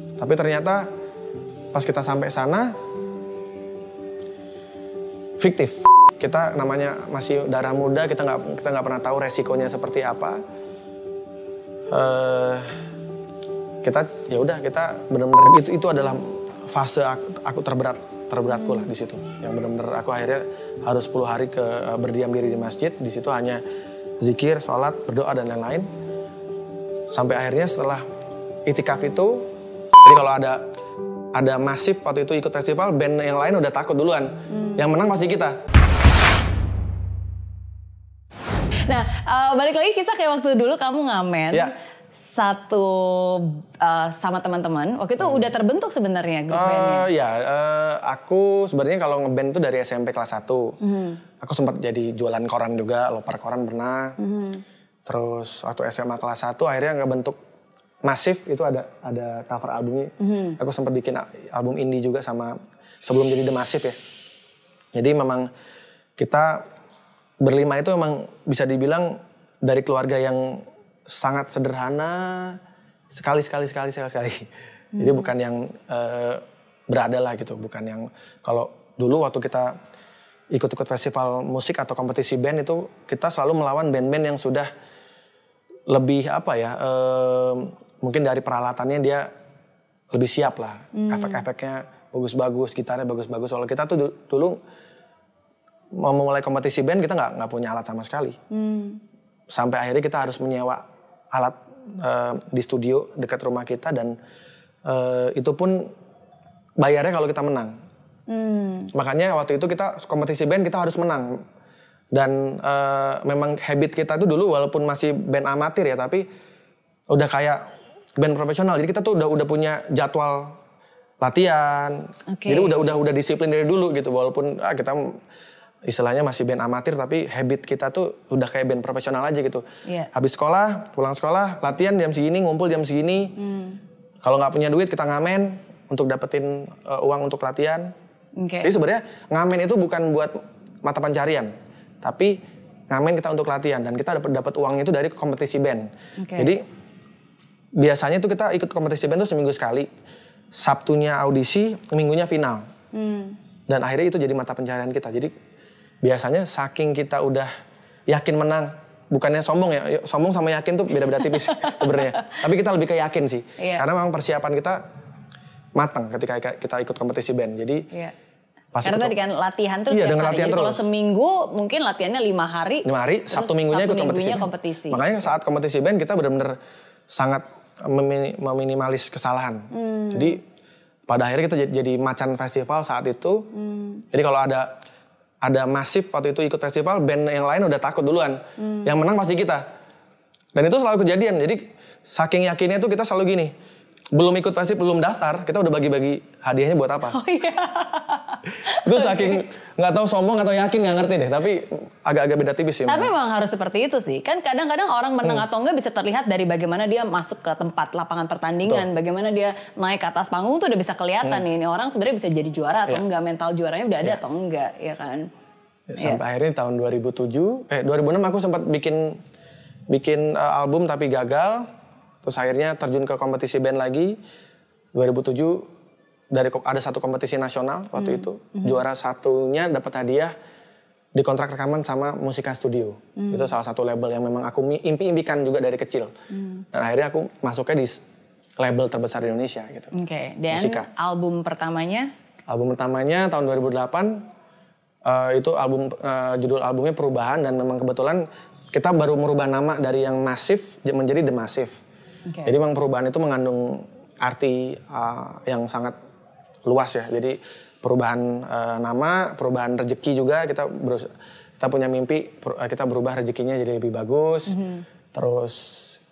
Tapi ternyata pas kita sampai sana fiktif. Kita namanya masih darah muda, kita nggak kita nggak pernah tahu resikonya seperti apa. Eh, kita ya udah kita benar-benar itu itu adalah fase aku, aku terberat terberatku lah di situ. Yang benar-benar aku akhirnya harus 10 hari ke eh, berdiam diri di masjid. Di situ hanya zikir, sholat, berdoa dan lain-lain. Sampai akhirnya setelah itikaf itu, jadi kalau ada ada masif waktu itu ikut festival, band yang lain udah takut duluan. Yang menang pasti kita. Nah, eh, balik lagi kisah kayak waktu dulu kamu ngamen. Ya. Satu eh, sama teman-teman. Waktu itu udah terbentuk sebenarnya grup bandnya. Eh ya, eh, aku sebenarnya kalau ngeband itu dari SMP kelas 1. Aku sempat jadi jualan koran juga, lopar koran pernah. Terus waktu SMA kelas 1 akhirnya ngebentuk Masif itu ada ada cover albumnya. Aku sempat bikin album indie juga sama sebelum jadi The Massive ya. Jadi memang kita berlima itu memang bisa dibilang dari keluarga yang sangat sederhana sekali sekali sekali sekali sekali. Jadi bukan yang eh, berada lah gitu, bukan yang kalau dulu waktu kita ikut-ikut festival musik atau kompetisi band itu kita selalu melawan band-band yang sudah lebih apa ya eh, mungkin dari peralatannya dia lebih siap lah. Efek-efeknya bagus-bagus gitarnya bagus-bagus. Kalau kita tuh du- dulu mau mulai kompetisi band kita nggak nggak punya alat sama sekali. Sampai akhirnya kita harus menyewa alat eh, di studio dekat rumah kita dan eh, itu pun bayarnya kalau kita menang. Makanya waktu itu kita kompetisi band kita harus menang. Dan eh, memang habit kita tuh dulu walaupun masih band amatir ya tapi udah kayak band profesional jadi kita tuh udah udah punya jadwal latihan Oke. jadi udah udah udah disiplin dari dulu gitu walaupun ah, kita istilahnya masih band amatir tapi habit kita tuh udah kayak band profesional aja gitu Iya. habis sekolah pulang sekolah latihan jam segini ngumpul jam segini Hmm. kalau nggak punya duit kita ngamen untuk dapetin eh, uang untuk latihan Oke. jadi sebenarnya ngamen itu bukan buat mata pencarian, tapi ngamen kita untuk latihan dan kita dapat dapat uangnya itu dari kompetisi band. Oke. Jadi biasanya itu kita ikut kompetisi band tuh seminggu sekali. Sabtunya audisi, minggunya final. Hmm. Dan akhirnya itu jadi mata pencarian kita. Jadi biasanya saking kita udah yakin menang, bukannya sombong ya, yuk, sombong sama yakin tuh beda-beda tipis sebenarnya. Tapi kita lebih ke yakin sih, Iya. karena memang persiapan kita matang ketika kita ikut kompetisi band. Jadi Iya. pas Karena tadi kan latihan terus Iya, tiap dengan hari. latihan Jadi kalau terus. seminggu mungkin latihannya lima hari. lima hari, Sabtu minggunya ikut Sabtu kompetisi. minggunya band. kompetisi. Makanya saat kompetisi band kita benar-benar sangat meminimalis kesalahan. Hmm. Jadi pada akhirnya kita jadi, jadi macan festival saat itu. Hmm. Jadi kalau ada ada masif waktu itu ikut festival, band yang lain udah takut duluan. Hmm. Yang menang pasti kita. Dan itu selalu kejadian. Jadi saking yakinnya itu kita selalu gini. Belum ikut festival, belum daftar, kita udah bagi-bagi hadiahnya buat apa. Oh iya. itu saking nggak tahu sombong atau yakin nggak ngerti deh. Tapi agak-agak beda tipis sih. Tapi memang. harus seperti itu sih. Kan kadang-kadang orang menang Hmm. atau enggak bisa terlihat dari bagaimana dia masuk ke tempat lapangan pertandingan, bagaimana dia naik ke atas panggung tuh udah bisa kelihatan nih ini orang sebenarnya bisa jadi juara atau Hmm. Iya. enggak, mental juaranya udah ada atau enggak, ya kan? Ya, sampai akhirnya tahun 2007 eh 2006 aku sempat bikin bikin uh, album tapi gagal terus akhirnya terjun ke kompetisi band lagi 2007 dari ada satu kompetisi nasional waktu itu. Juara satunya dapat hadiah di kontrak rekaman sama Musika Studio. Itu salah satu label yang memang aku impi-impikan juga dari kecil. Dan akhirnya aku masuknya di label terbesar di Indonesia gitu. Oke, dan Musika. album pertamanya? Album pertamanya tahun 2008 eh, itu album eh, judul albumnya Perubahan dan memang kebetulan kita baru merubah nama dari yang masif menjadi The Massive. Oke. Jadi memang perubahan itu mengandung arti eh, yang sangat luas ya. Jadi perubahan eh, nama, perubahan rezeki juga kita berus- kita punya mimpi kita berubah rezekinya jadi lebih bagus. Terus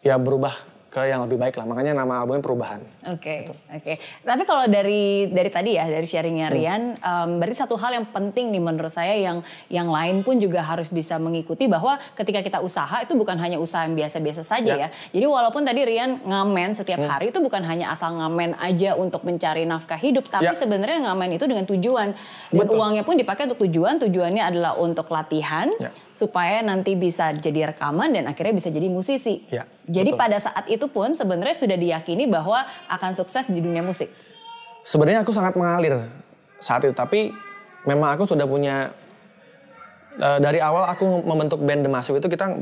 ya berubah ke yang lebih baik lah. Makanya nama albumnya Perubahan. Oke, oke. Tapi kalau dari dari tadi ya dari sharingnya Hmm. Rian, em, berarti satu hal yang penting nih menurut saya yang yang lain pun juga harus bisa mengikuti bahwa ketika kita usaha itu bukan hanya usaha yang biasa-biasa saja ya. Ya. Jadi walaupun tadi Rian ngamen setiap Hmm. hari itu bukan hanya asal ngamen aja untuk mencari nafkah hidup, tapi Ya. sebenarnya ngamen itu dengan tujuan dan Betul. uangnya pun dipakai untuk tujuan. Tujuannya adalah untuk latihan Ya. supaya nanti bisa jadi rekaman dan akhirnya bisa jadi musisi. Ya. Jadi pada saat itu pun sebenarnya sudah diyakini bahwa akan sukses di dunia musik. Sebenarnya aku sangat mengalir saat itu, tapi memang aku sudah punya uh, dari awal aku membentuk band The Massive itu kita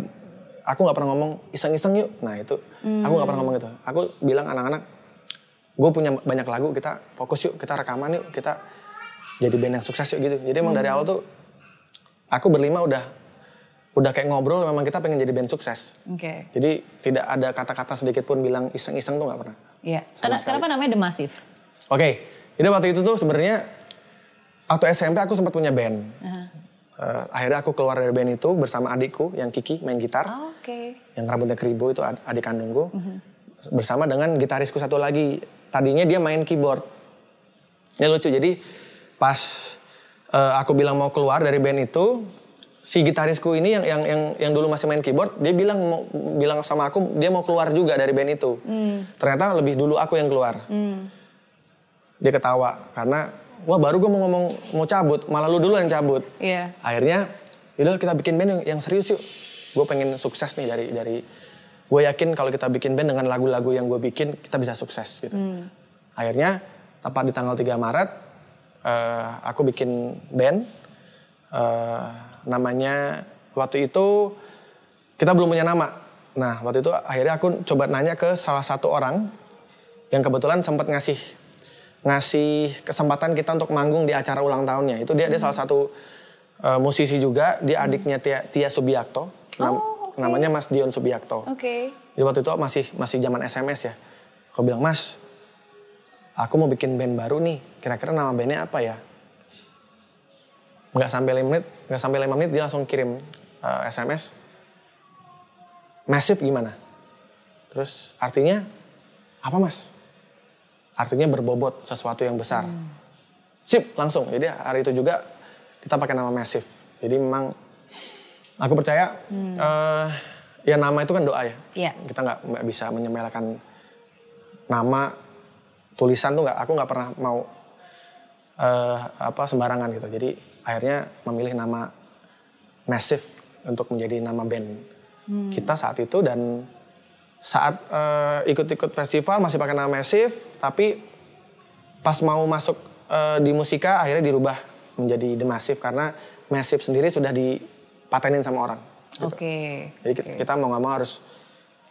aku nggak pernah ngomong iseng-iseng yuk. Nah itu hmm. aku nggak pernah ngomong itu. Aku bilang anak-anak, gue punya banyak lagu, kita fokus yuk, kita rekaman yuk, kita jadi band yang sukses yuk gitu. Jadi emang hmm. dari awal tuh aku berlima udah udah kayak ngobrol memang kita pengen jadi band sukses. Oke. Okay. Jadi tidak ada kata-kata sedikit pun bilang iseng-iseng tuh nggak pernah. Iya. Karena kenapa namanya The Massive? Oke. Okay. Jadi waktu itu tuh sebenarnya waktu SMP aku sempat punya band. Uh -huh. uh, akhirnya aku keluar dari band itu bersama adikku yang Kiki main gitar. Oh, Oke. Okay. Yang rambutnya keribu itu adik kandungku. Uh. -huh. Bersama dengan gitarisku satu lagi. Tadinya dia main keyboard. Ini lucu. Jadi pas uh, aku bilang mau keluar dari band itu, si gitarisku ini yang yang yang yang dulu masih main keyboard dia bilang mau bilang sama aku dia mau keluar juga dari band itu hmm. ternyata lebih dulu aku yang keluar hmm. dia ketawa karena wah baru gue mau ngomong mau cabut malah lu dulu yang cabut yeah. akhirnya yaudah kita bikin band yang, yang serius yuk gue pengen sukses nih dari dari gue yakin kalau kita bikin band dengan lagu-lagu yang gue bikin kita bisa sukses gitu hmm. akhirnya tepat di tanggal 3 Maret uh, aku bikin band uh, namanya waktu itu kita belum punya nama. Nah waktu itu akhirnya aku coba nanya ke salah satu orang yang kebetulan sempat ngasih ngasih kesempatan kita untuk manggung di acara ulang tahunnya. Itu dia hmm. dia salah satu uh, musisi juga, dia adiknya Tia, Tia Subiakto. Nam, oh, okay. Namanya Mas Dion Subiakto. Oke. Okay. Jadi waktu itu masih masih zaman SMS ya. Aku bilang, "Mas, aku mau bikin band baru nih. Kira-kira nama bandnya apa ya?" Nggak sampai lima menit nggak sampai lima menit dia langsung kirim uh, eh, SMS massive gimana? Terus artinya apa mas? Artinya berbobot sesuatu yang besar. Hmm. sip langsung. Jadi hari itu juga kita pakai nama massive. Jadi memang aku percaya hmm. uh, ya nama itu kan doa ya. Yeah. kita nggak bisa menyemelekan nama tulisan tuh nggak aku nggak pernah mau uh, apa sembarangan gitu jadi akhirnya memilih nama Massive untuk menjadi nama band hmm. kita saat itu dan saat uh, ikut-ikut festival masih pakai nama Massive tapi pas mau masuk uh, di musika akhirnya dirubah menjadi The Massive karena Massive sendiri sudah dipatenin sama orang. Gitu. Oke. Okay. Jadi okay. kita mau nggak mau harus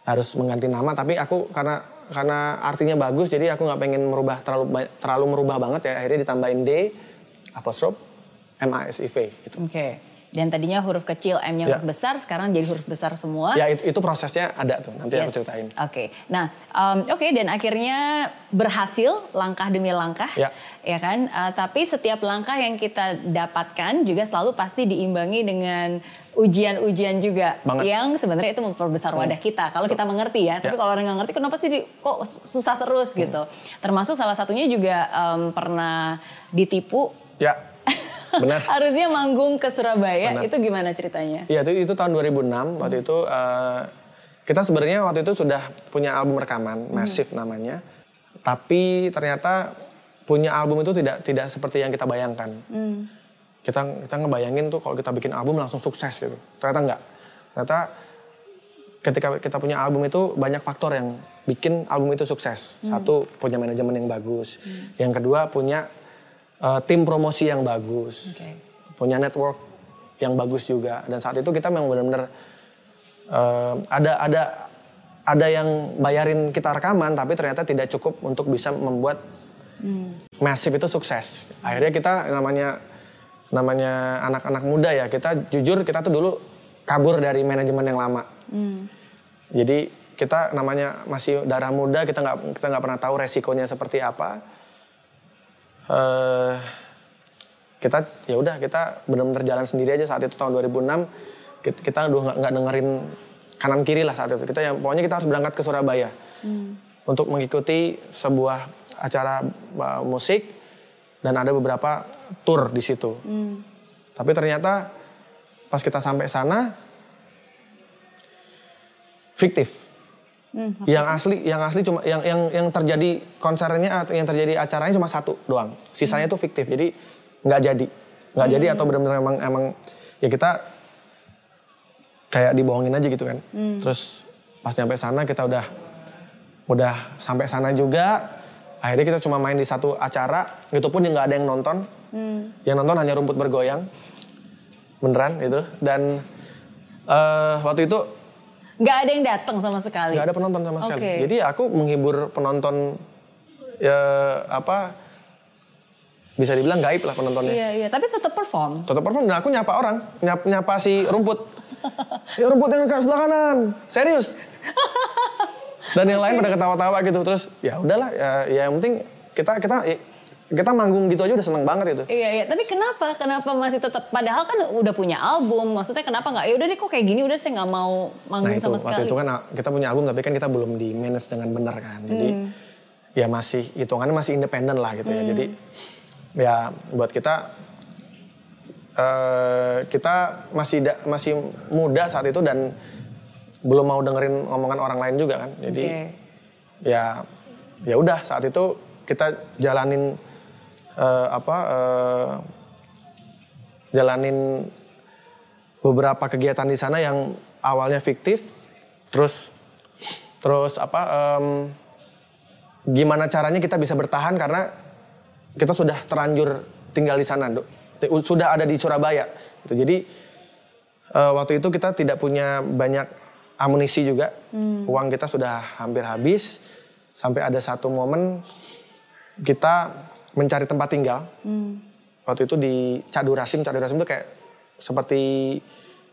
harus mengganti nama tapi aku karena karena artinya bagus jadi aku nggak pengen merubah terlalu terlalu merubah banget ya akhirnya ditambahin D apostrophe M A S I V itu. Oke. Okay. Dan tadinya huruf kecil M-nya ya. huruf besar, sekarang jadi huruf besar semua. Ya itu, itu prosesnya ada tuh, nanti yes. aku ceritain. Oke, okay. nah um, oke okay, dan akhirnya berhasil langkah demi langkah, ya, ya kan. Uh, tapi setiap langkah yang kita dapatkan juga selalu pasti diimbangi dengan ujian-ujian juga, Banget. yang sebenarnya itu memperbesar hmm. wadah kita. Kalau kita mengerti ya, tapi ya. kalau orang nggak ngerti, kenapa sih di, kok susah terus hmm. gitu. Termasuk salah satunya juga um, pernah ditipu. Ya Benar. Harusnya manggung ke Surabaya. Benar. Itu gimana ceritanya? Iya, itu itu tahun 2006. Waktu itu uh, kita sebenarnya waktu itu sudah punya album rekaman, hmm. Massive namanya. Tapi ternyata punya album itu tidak tidak seperti yang kita bayangkan. Hmm. Kita kita ngebayangin tuh kalau kita bikin album langsung sukses gitu. Ternyata enggak. Ternyata ketika kita punya album itu banyak faktor yang bikin album itu sukses. Hmm. Satu punya manajemen yang bagus. Hmm. Yang kedua punya uh, tim promosi yang bagus, okay. punya network yang bagus juga. Dan saat itu kita memang benar-benar uh, ada ada ada yang bayarin kita rekaman, tapi ternyata tidak cukup untuk bisa membuat hmm. Massive itu sukses. Akhirnya kita namanya namanya anak-anak muda ya, kita jujur kita tuh dulu kabur dari manajemen yang lama. Hmm. Jadi kita namanya masih darah muda, kita nggak kita nggak pernah tahu resikonya seperti apa uh, kita ya udah kita benar-benar jalan sendiri aja saat itu tahun 2006 kita, kita udah nggak dengerin kanan kiri lah saat itu. Kita ya pokoknya kita harus berangkat ke Surabaya. Hmm. untuk mengikuti sebuah acara uh, musik dan ada beberapa tour di situ. Hmm. tapi ternyata pas kita sampai sana fiktif Hmm, yang asli, yang asli cuma yang yang yang terjadi konsernya atau yang terjadi acaranya cuma satu doang. Sisanya hmm. tuh fiktif. Jadi nggak jadi, nggak hmm. jadi atau benar-benar emang emang ya kita kayak dibohongin aja gitu kan. Hmm. Terus pas nyampe sana kita udah udah sampai sana juga akhirnya kita cuma main di satu acara itu pun nggak ada yang nonton yang nonton hanya rumput bergoyang beneran itu dan eh, waktu itu Nggak ada yang datang sama sekali. nggak ada penonton sama sekali. Oke. jadi aku menghibur penonton ya apa bisa dibilang gaib lah penontonnya. Iya iya, tapi tetap perform. tetap perform dan aku nyapa orang nyapa, nyapa si rumput. Ya rumput yang ke sebelah kanan. Serius? Dan yang lain pada ketawa-tawa gitu. Terus ya udahlah ya, ya yang penting kita kita kita manggung gitu aja udah seneng banget itu Iya iya, tapi kenapa? Kenapa masih tetap? Padahal kan udah punya album, maksudnya kenapa nggak? Ya udah deh kok kayak gini, udah saya nggak mau nah manggung itu sama waktu sekali. itu kan kita punya album tapi kan kita belum di manage dengan benar kan jadi Hmm. ya masih hitungannya masih independen lah gitu ya Hmm. jadi ya buat kita eh kita masih da- masih muda saat itu dan belum mau dengerin omongan orang lain juga kan jadi Oke. ya ya udah saat itu kita jalanin eh, apa eh, jalanin beberapa kegiatan di sana yang awalnya fiktif terus terus apa em, gimana caranya kita bisa bertahan karena kita sudah terlanjur tinggal di sana Dok. sudah ada di Surabaya gitu. jadi eh, waktu itu kita tidak punya banyak amunisi juga uang kita sudah hampir habis sampai ada satu momen kita mencari tempat tinggal. Waktu itu di Cadurasim Cadurasim itu kayak seperti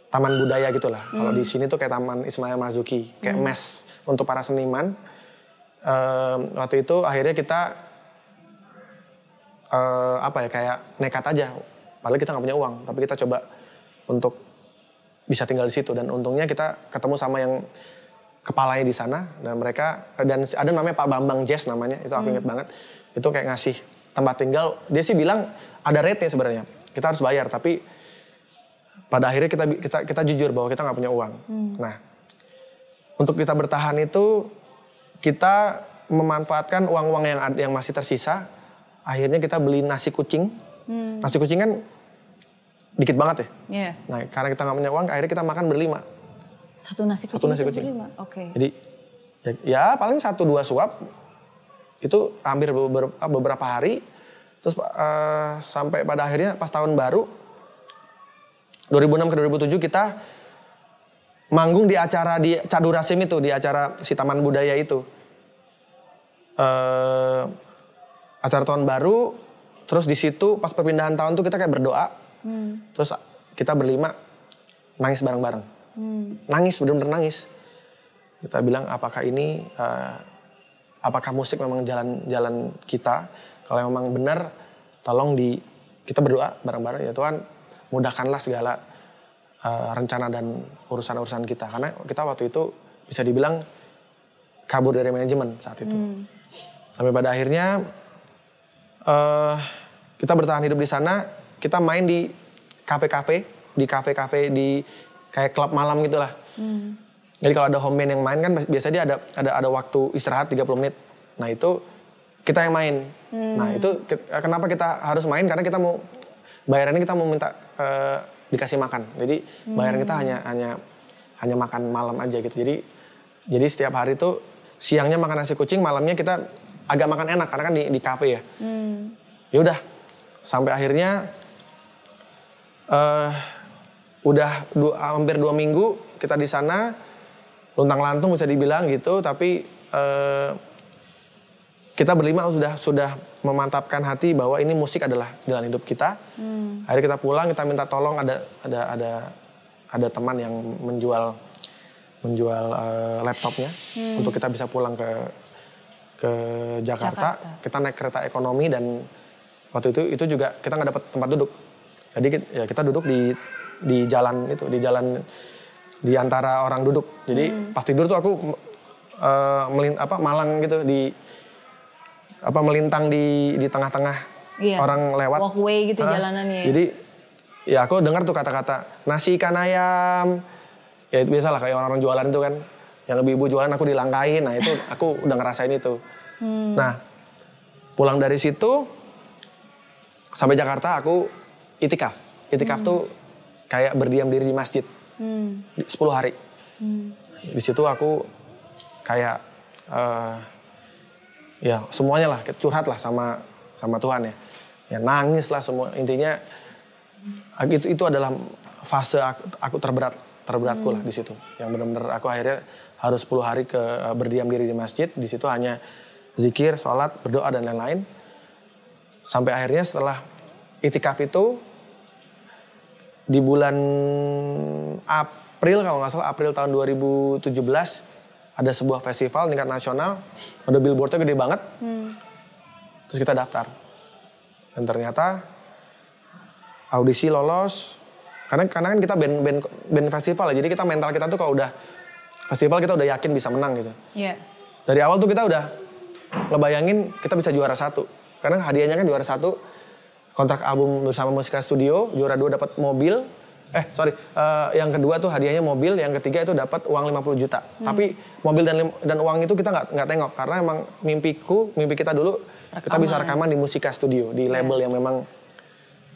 taman budaya gitulah. Kalau di sini tuh kayak taman Ismail Marzuki kayak mes untuk para seniman. Em, waktu itu akhirnya kita eh, apa ya kayak nekat aja. Padahal kita nggak punya uang tapi kita coba untuk bisa tinggal di situ. Dan untungnya kita ketemu sama yang kepalanya di sana. Dan mereka dan ada namanya Pak Bambang Jazz namanya itu aku inget banget. Itu kayak ngasih tempat tinggal dia sih bilang ada rate-nya sebenarnya kita harus bayar tapi pada akhirnya kita kita kita jujur bahwa kita nggak punya uang nah untuk kita bertahan itu kita memanfaatkan uang-uang yang yang masih tersisa akhirnya kita beli nasi kucing nasi kucing kan dikit banget ya Iya. nah karena kita nggak punya uang akhirnya kita makan berlima Satu nasi kucing. Satu nasi kucing. berlima? Oke. jadi ya, ya paling satu dua suap itu hampir beberapa, beberapa hari. Terus eh, sampai pada akhirnya pas tahun baru 2006 ke 2007 kita manggung di acara di Cadurasim itu di acara si Taman Budaya itu. Eh acara tahun baru terus di situ pas perpindahan tahun tuh kita kayak berdoa. Terus kita berlima nangis bareng-bareng. Nangis bener-bener nangis. Kita bilang apakah ini eh, apakah musik memang jalan-jalan kita? Kalau memang benar tolong di kita berdoa bareng-bareng ya Tuhan mudahkanlah segala eh, rencana dan urusan-urusan kita. Karena kita waktu itu bisa dibilang kabur dari manajemen saat itu. Sampai pada akhirnya eh kita bertahan hidup di sana kita main di kafe-kafe di kafe-kafe di kayak klub malam gitulah jadi kalau ada home band yang main kan biasanya dia ada ada ada waktu istirahat 30 menit. Nah, itu kita yang main. Nah, itu ke- kenapa kita harus main karena kita mau bayarannya kita mau minta eh, dikasih makan. Jadi bayaran kita hanya hanya hanya makan malam aja gitu. Jadi jadi setiap hari itu siangnya makan nasi kucing, malamnya kita agak makan enak karena kan di di kafe ya. Ya udah sampai akhirnya eh udah dua, hampir dua minggu kita di sana luntang lantung bisa dibilang gitu tapi eh, kita berlima sudah sudah memantapkan hati bahwa ini musik adalah jalan hidup kita akhirnya kita pulang kita minta tolong ada ada ada ada teman yang menjual menjual eh, laptopnya untuk kita bisa pulang ke ke Jakarta. Jakarta. kita naik kereta ekonomi dan waktu itu itu juga kita nggak dapat tempat duduk jadi ya kita duduk di di jalan itu di jalan di antara orang duduk. Jadi pas tidur tuh aku eh, melin, apa malang gitu di apa melintang di di tengah-tengah Iya. orang lewat. Walkway gitu Ah, jalanannya. Ya. jadi ya aku dengar tuh kata-kata nasi ikan ayam. Ya itu biasalah kayak orang-orang jualan itu kan. Yang ibu-ibu jualan aku dilangkain nah itu aku udah ngerasain itu. Nah pulang dari situ sampai Jakarta aku itikaf. Itikaf tuh kayak berdiam diri di masjid di 10 hari. Di situ aku kayak uh, ya semuanya lah curhat lah sama sama Tuhan ya. Ya nangis lah semua. Intinya itu itu adalah fase aku, aku terberat terberatku hmm. lah di situ. Yang benar-benar aku akhirnya harus 10 hari ke uh, berdiam diri di masjid. Di situ hanya zikir sholat berdoa dan lain-lain. Sampai akhirnya setelah itikaf itu di bulan April kalau nggak salah April tahun 2017 ada sebuah festival tingkat nasional ada billboardnya gede banget. Hmm. terus kita daftar. Dan ternyata audisi lolos. Karena karena kan kita band band band festival ya jadi kita mental kita tuh kalau udah festival kita udah yakin bisa menang gitu. Yeah. dari awal tuh kita udah ngebayangin kita bisa juara satu. Karena hadiahnya kan juara satu kontrak album bersama Musika Studio juara dua dapat mobil eh sorry uh, yang kedua tuh hadiahnya mobil yang ketiga itu dapat uang 50 juta hmm. tapi mobil dan dan uang itu kita nggak nggak tengok karena emang mimpiku mimpi kita dulu rekaman. kita bisa rekaman di Musika Studio di iya. label yeah. yang memang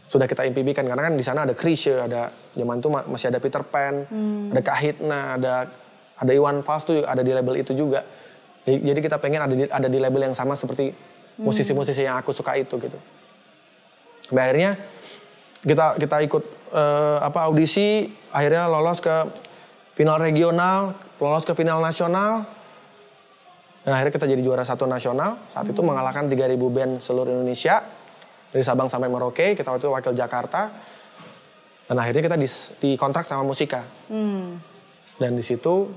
sudah kita impikan karena kan di sana ada Krisye ada zaman itu masih ada Peter Pan hmm. ada Kahitna ada ada Iwan Fals tuh ada di label itu juga jadi kita pengen ada di, ada di label yang sama seperti hmm. musisi-musisi yang aku suka itu gitu Sampai akhirnya kita kita ikut uh, apa audisi, akhirnya lolos ke final regional, lolos ke final nasional. Dan akhirnya kita jadi juara satu nasional. Saat hmm. itu mengalahkan 3000 band seluruh Indonesia. Dari Sabang sampai Merauke, kita waktu itu wakil Jakarta. Dan akhirnya kita di, di kontrak sama Musika. Hmm. Dan di situ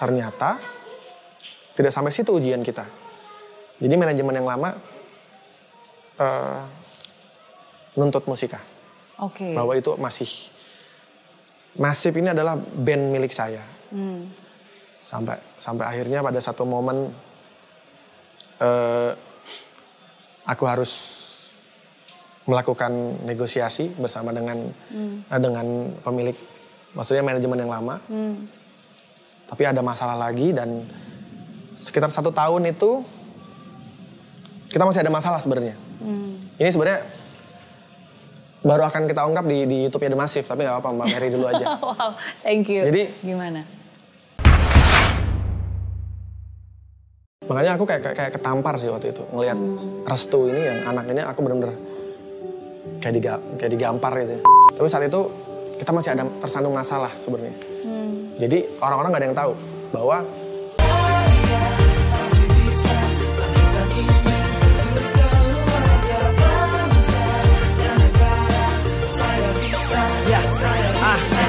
ternyata tidak sampai situ ujian kita. Jadi manajemen yang lama uh, nuntut musika. Oke. Okay. Bahwa itu masih masif ini adalah band milik saya. Hmm. Sampai sampai akhirnya pada satu momen uh, aku harus melakukan negosiasi bersama dengan hmm. uh, dengan pemilik, maksudnya manajemen yang lama. Hmm. Tapi ada masalah lagi dan sekitar satu tahun itu kita masih ada masalah sebenarnya. Hmm. Ini sebenarnya baru akan kita ungkap di, di YouTube-nya The Massive, tapi nggak apa-apa Mbak Mary dulu aja. wow, thank you. Jadi gimana? Makanya aku kayak kayak ketampar sih waktu itu ngelihat hmm. Restu ini yang anak ini aku bener-bener kayak diga, kayak digampar gitu. Ya. Tapi saat itu kita masih ada tersandung masalah sebenarnya. Hmm. Jadi orang-orang nggak ada yang tahu bahwa